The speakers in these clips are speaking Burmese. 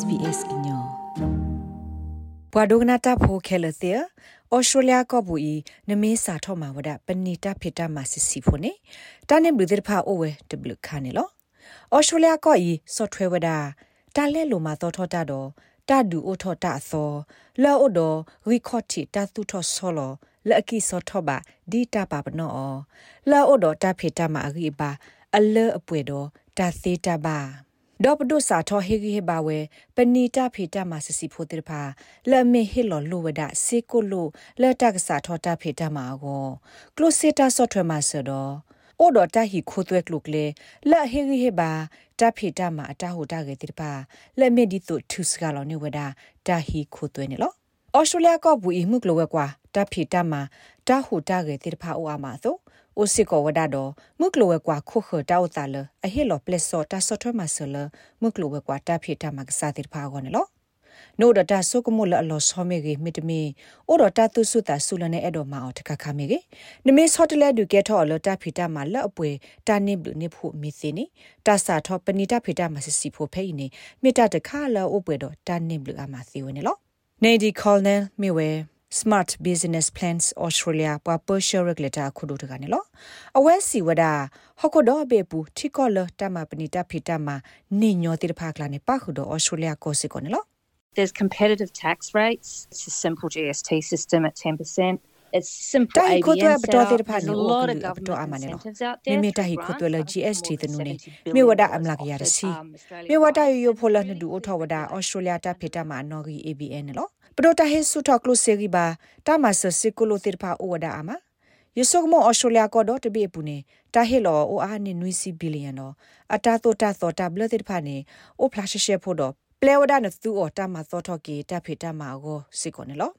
SBS inyo ဘွာဒိုဂနာတာဖိုခဲလသေဩစတြေးလျကဘူဤနမေးစာထောမှာဝဒပဏိတဖိတမဆစီဖို့နေတန်နေဘလူဒဖာအိုဝဲတဘလခါနေလောဩစတြေးလျကဤဆော့ဖ်ဝဲဝဒတာလဲလိုမှာသောထောတာတော့တာဒူအိုထောတာသောလောအိုဒရီခေါတီတာသူထောဆောလောလအကီဆောထောပါဒီတာပါပနောလောအိုဒတာဖိတမအဂီပါအလဲအပွေတော့တာသေးတာပါ ဒေါပဒုစာထောဟေဂီဟေဘာဝဲပဏိတဖေတမဆစီဖိုတေဖာလမေဟေလောလိုဝဒစေကိုလိုလတကစာထောတာဖေတမအောကလိုစီတာဆော့ထွဲမဆဒအိုဒတာဟီခိုသွဲကလုကလေလဟေဂီဟေဘာတဖေတမအတာဟိုတာကေတေဖာလမေဒီတုထုစကလောနေဝဒတာဟီခိုသွဲနေလောဩစတြေးလျကဘူအီမှုကလောဝဲကွာတဖေတမတာဟိုတာကေတေဖာအိုအာမသော အိုစီကောဝဒါဒမုကလောဝကွာခုခတာဝတာလအဟေလောပလက်စောတာဆော့ထမဆလမုကလောဝကွာတာဖိတာမကစားတိဖာကောနော်နိုဒတာဆုကမလအလောဆောမေဂေမီတမီအိုဒတာတုဆုတာဆုလနဲ့အဲ့တော်မအောင်တခခမေဂေနမေဆော့တလဲဒူကဲထော်လတာဖိတာမလက်အပွဲတာနိဘလူနိဖို့မီစီနီတာစာထောပနိတာဖိတာမစစီဖို့ဖဲနေမေတ္တာတခါလောအပွဲတော့တာနိဘလူအမစီဝနေလောနေဒီကော်နယ်မီဝဲ Smart Business Plans Australia ပပရှရကလတာခုဒုတကနေလောအဝဲစီဝဒဟခုဒဘေပူထီကောလတမပနိတဖိတမနိညောတိတဖကလာနေပခုဒ Australia ကိုစီကိုနေလော There's competitive tax rates. It's a simple GST system at 10%. It's simple ABN setup. There's a lot of government incentives out there. မိမိတဟိခုတွဲလ GST တနုနေမြေဝဒအမလာကရစီမြေဝဒရရဖိုလနဒူအထောဝဒ Australia တဖိတမနော်ဂီ ABN လောပဒိုတာဟေဆုထောက်ကလုစေရီဘာတာမဆစကုလိုတိဖာအိုဝဒါအမယဆုကမောအော်စတြေးလျကောဒတပိပူနေတာဟေလောအိုအာနေနွီစီဘီလီယံတော့အတာတိုတာသောတာဘလတိဖာနေအိုဖလာရှရှေဖို့တော့ပလေဝဒါနသူအော်တာမသောထော့ကီတာဖေတာမာကိုစီကောနေလော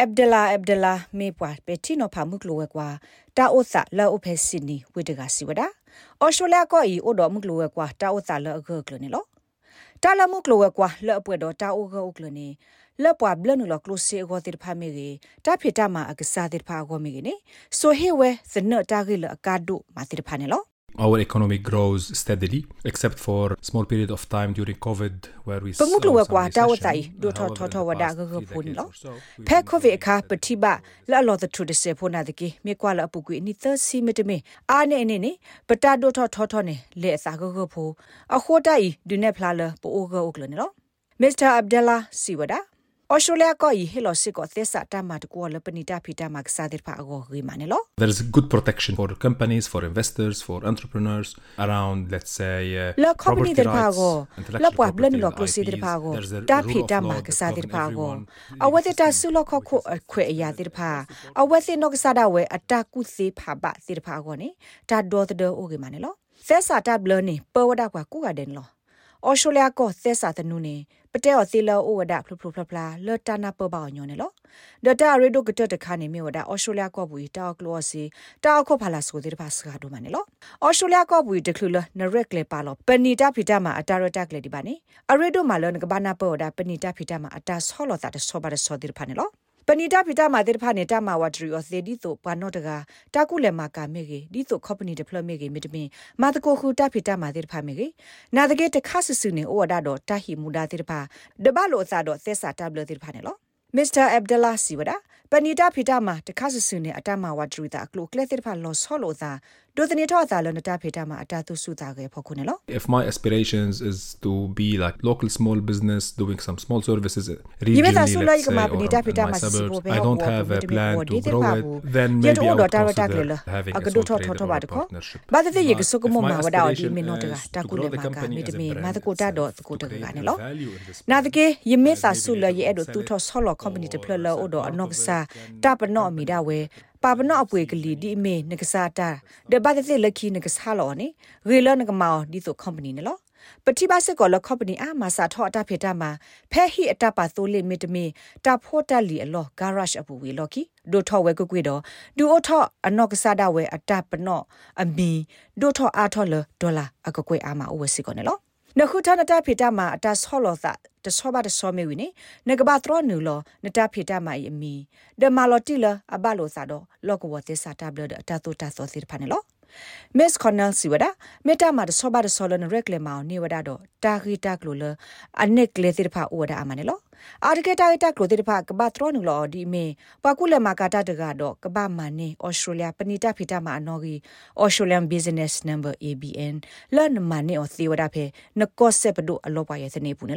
အဗဒလာအဗဒလာမေပွားပက်တီနိုဖာမုကလိုဝဲကွာတာအိုသလာအိုဖက်စီနီဝေတကစီဝဒါအော်စတြေးလျကောဤအိုဒမုကလိုဝဲကွာတာအိုသလာအဂကလနေလောတာလမုကလိုဝဲကွာလောအပွေတော့တာအိုဂအိုကလနေလက်ပွားဘလနုလကလုစေဂောတိဖာမေကြီးတာဖိတမအကစားတိဖာဂောမေကြီးနေဆိုဟေဝဲစနတာဂိလအကာဒုမာတိဖာနေလော Our economy grows steadily, except for a small period of time during COVID where we saw some recession. do tho tho tho wada ga ga phun lo. Phe COVID kha pati ba la lo the to the se phona de ki me kwa la pu kwi ni the si me de me. A ne ne ne pata do tho tho tho ne le sa ga ga phu. A kho ta yi du ne phla la po o ga o klo ne lo. Mr. Abdullah Siwada ဩစတြေးလျကဤဟီလိုစစ်ကိုသစ္စာတမတ်ကိုလပနိတာဖီတာမကစားတဲ့ဖာအကိုဂီမနေလော There is a good protection for companies for investors for entrepreneurs around let's say uh, လကပနီတဲ့ဖာကိုလပွားဘလန်လောကလိုစီတဲ့ဖာကိုတာဖီတာမကစားတဲ့ဖာကိုအဝတ်တာဆုလခခုအခွေအရာတဲ့ဖာအဝတ်စင်နောကစားတာဝဲ အတာကုစီဖာဘတဲ့ဖာကိုနေတာဒေါ်တဲ့အိုဂီမနေလောသက်စာတာဘလနေပဝဒကွာကူကတဲ့လောဩစတြေးလျကိုသက်စာတနုနေပတဲော်သီလောအိုဝဒဖလဖလဖလဖလာလော်တာနာပဘောညောနေလောဒတာရီဒိုကတတခါနေမြေဝဒဩစတြေးလျကိုဘူးတောက်ကလောစီတောက်ခုဖလာဆိုတဲ့ပါစကားတို့မနေလောဩစတြေးလျကိုဘူးတခလူလနရက်လေပါလောပနီတာဖီတာမှာအတာရတက်လေဒီပါနေအရီဒိုမှာလောငကဘာနာပေါ်ဒါပနီတာဖီတာမှာအတာဆောလောတာတဆောပါတဆောဒီဖာနေလော ပဏိတာဖိတာမာတေဖာနေတာမာဝတ်ရီအော်သေဒီတိုပနောတကတာကုလေမာကာမေကေဒီတိုကော်ပနီဒပလမေကေမီတမင်မာတကိုခူတာဖိတာမာတေဖာမေကေနာတကေတခါဆဆူနေဩဝဒါတော့တာဟီမူဒါတေဖာဒဘလိုအစာတော့သက်စာတဘလတေဖာနေလောမစ္စတာအဗဒလာစီဝဒါ ပဏိတာဖိတာမာတခါဆဆူနေအတမာဝတ်ရီတာကလိုကလက်တေဖာလောဆောလိုသာဒိုတနေထောအသာလနတာဖေတာမှာအတာသူစုတာခဲ့ဖို့ခုနေလို့ If my aspirations is to be like local small business doing some small services regionally let's say, or my suburbs, I don't have a plan to grow it then maybe I would consider having a sole trader or a partnership ဘာတဲ့ရေကစုကမမဝဒါဒီမင်းတော့တာတာကုလေမာကမိတမီမာတကိုတာတော့တကိုတကကနေလို့နာတကေယမေသာဆုလရဲ့အဲ့တို့သူထောဆောလော company တဖလလောတော့အနော့စာတပနော့မီဒါဝဲပါပနော့အပွေကလေးဒီမေနကစားတာဒဘတ်တဲ့လက်ခီနကစားလောနေရေလနကမောဒီဆို company နော်ပတိပါစကောလ company အာမစာထောအတာဖေတာမှာဖဲဟီအတာပါသိုးလိမီတမီတာဖို့တက်လီအလော garage အပူဝေလော်ကီဒိုထောဝဲကွကွေတော့ဒူအိုထောအနော့ကစားတာဝဲအတာပနော့အမီဒိုထောအားထောလဒေါ်လာအကကွေအာမအိုဝစီကောနေလော နခုထနတာဖေတာမှာအတာဆောလောသာတဆောပါတဆောမေဝီနေနကဘာထရနူလောနတာဖေတာမိုင်အမီဒမာလော်တီလအဘလောသာတော့လောကဝသစာတာဘလဒအတာတိုတာသောစီဖာနေလော Miss Connell siwada meta ma de soba de solon rekle ma ni wada do ta ri ta klo le anek le tir pha wada amane lo အာတကေတာတာကလိုတေတဖကဘာထရနူလောဒီမေပကူလမကာတာတကတော့ကဘာမနီဩစတြေးလျပနီတာဖီတာမအနော်ဂီဩစတြေးလျန်ဘီဇနက်စ်နံပါတ် ABN လန်မနီဩသီဝဒါဖေနကော့ဆက်ပဒိုအလောပါရဲ့စနေပူနေ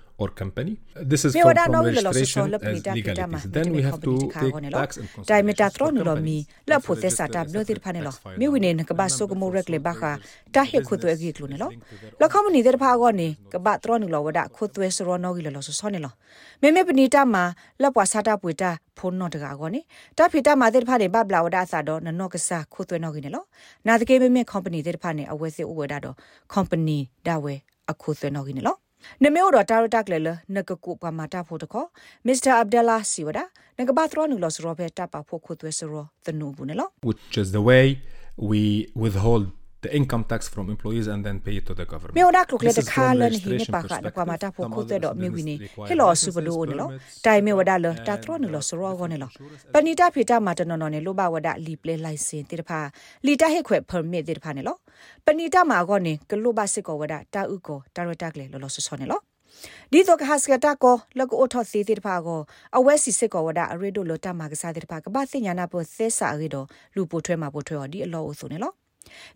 or company. This is from, from registration as legalities. Then we have to take tax and consideration for companies. La phote sa tab lo tir phane lo. Mi wine ne ka ba so ko mo rek le ba kha ta he khu twe gi klu ne lo. La company der pha go ne ka ba tro ni lo wada khu twe so ro no gi lo so so ne lo. Me me pni ta ma la pwa sa ta pwe ta phon no daga go ne. Ta phi ta ma der pha ne ba bla wada sa do na no ka sa khu twe no gi ne lo. Na de ke me me company der pha ne awe se o wada do company da we အခုသွဲနော်ကိနေလောန မေတော်တာရတက်လေလနကကုပမာတာဖို့တခေါမစ္စတာအဗ်ဒလာစီဝဒနကဘာထရနူလောစရောပဲတပ်ပါဖို့ခုသွဲစရောသနူဘူးနော် which is the way we withhold the income tax from employees and then pay it to the government. Me ora klukle de khala ni hine pa ka kwa mata pho khu te do me wini hello su bodo ne lo tai me wada lo ta tro ne lo so ro go ne lo pani ta phita ma ta no no ne lo ba wada li play license ti pha li ta he khwe permit ti pha ne lo pani ta ma go ne ke lo ba sit ko wada ta u ko ta ro ta kle lo lo so so ne lo ဒီတော့ကဟစကတာကိုလကအိုထောစီတိတဖာကိုအဝဲစီစစ်ကောဝဒအရေဒိုလတမကစားတိတဖာကဘာစညာနာပိုသဲစာရီဒိုလူပိုထွဲမှာပိုထွဲော်ဒီအလောအိုဆိုနေလော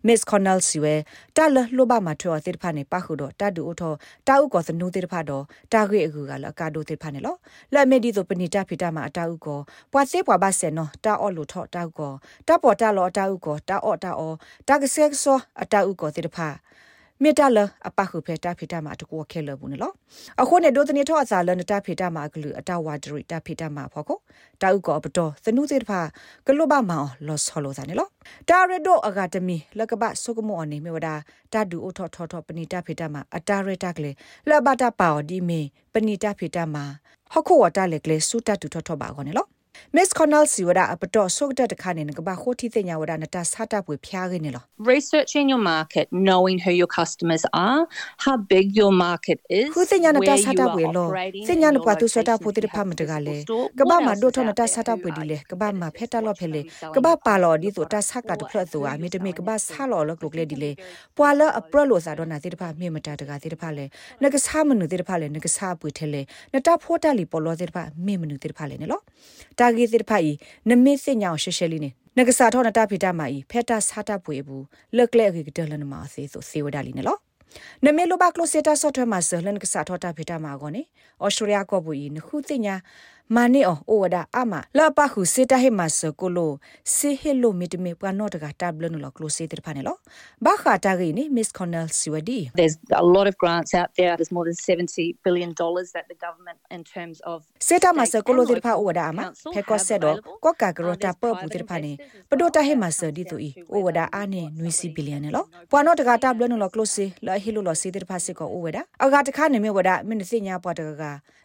Miss Cornell siwe ta le lo ba ma thwa te pha ne pa khu do ta du o tho ta u ko snu te pha do ta gwe agu ga la ka do te pha ne lo la me di so pani ta phita ma ta u ko pwa se pwa ba se no ta o lo tho ta u ko ta po ta lo ta u ko ta o ta o ta ge se so ta u ko te pha မေတ္တာလအပခုဖေတာဖိတာမှာတကူခဲလဘူးနော်အခုနဲ့ဒိုတနေထောအစာလနတာဖိတာမှာကလူအတဝါဒရီတာဖိတာမှာဖောကိုတာဥကောပတော်သနုစေတဖာကလုဘမောင်လောဆောလိုသားနေလောတာရဒိုအဂါတမီလကပဆုကမောအနေမေဝဒတာဒူအိုထောထောထောပဏိတာဖိတာမှာအတာရတာကလေလဘတာပါော်ဒီမေပဏိတာဖိတာမှာဟခုဝတာလေကလေစူတတူထောထောပါကောနေလော Miss Connell siwada apato sokda de khane ne ba khoti te nya wada na ta sata pwe phya ge ne lo Researching your market knowing who your customers are how big your market is Khu te nya na ta sata pwe lo te nya na pa tu sata pwe te pha ma de ga le ka ba ma do tho na ta sata pwe di le ka ba ma phe ta lo phe le ka ba pa lo di so ta sa ka de phla so a mi de me ka ba sa lo lo klok le di le pwa la apro lo sa do na te de pha me ma ta de ga te de pha le na ka sa ma nu te de pha le na ka sa pwe the le na ta pho ta li po lo te de pha me ma nu te de pha le ne lo ta ဂေစစ်ဖိုင်နမေစညောင်ရှရှဲလီနေနဂစာထောနတာဖိတာမာဤဖက်တာစာတာပွေဘူးလက်ကလက်ခေကတလနမအသေးဆိုစေဝဒါလီနော်နမေလိုဘကလိုစတာဆော့ထွဲမှာဆလန်ကစာထောတာဖိတာမာကောနေဩစတြေးလျကောဘူးဤနခုသိညာ မာနေအောအိုဝဒါအမလာပခုစေတဟေမဆကိုလိုစေဟေလိုမီတမေပနောတကတဘလနလကလိုစေတဖာနေလောဘာခတာဂိနေ Miss Cornell Siwadi There's a lot of grants out there there's more than 70 billion dollars that the government in terms of စေတမဆကိုလိုတေဖာအိုဝဒါအမဖေကောဆက်တော့ကောကာဂရတာပပူတေဖာနေပဒိုတာဟေမဆဒီတူဤအိုဝဒါအာနေနွီစီဘီလီယံနေလောပနောတကတဘလနလကလိုစေလာဟီလိုလစေတေဖာစေကောအိုဝဒါအဂါတခါနေမြဝဒါမင်းစညာပွားတကက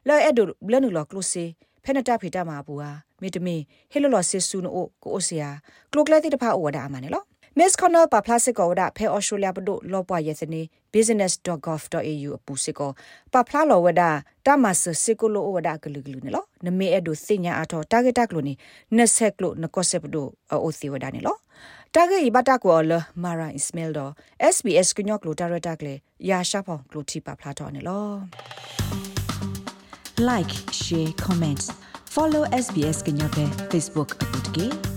လာအဲ့ဒိုဘလနလကလိုစေ ဖဲနတာဖေတာမှာဘူးဟာမေတမီဟေလလော်စစ်ဆူနိုကိုအိုဆီယာကလိုကလက်တိတဖာအိုဝဒါအမနဲ့လော Miss Connell pa plastic ko da phe Australia pdo lo pwa ye sene business.gov.au အပူစစ်ကိုပါဖလာလောဝဒတာမဆစစ်ကိုလိုဝဒကလူကလူနေလောနမေအဲ့ဒိုစညာအထော target ကလိုနေနက်ဆက်ကလိုနကောဆက်ပဒိုအိုစီဝဒနေလော target ဘတာကိုလမာရာ ismail တော့ SBS ကညော့ကလို target ကလေရာရှာဖောင်ကလိုတီပါဖလာတော့နေလော like share comment. Follow SBS Kenya Facebook အကူတကြီး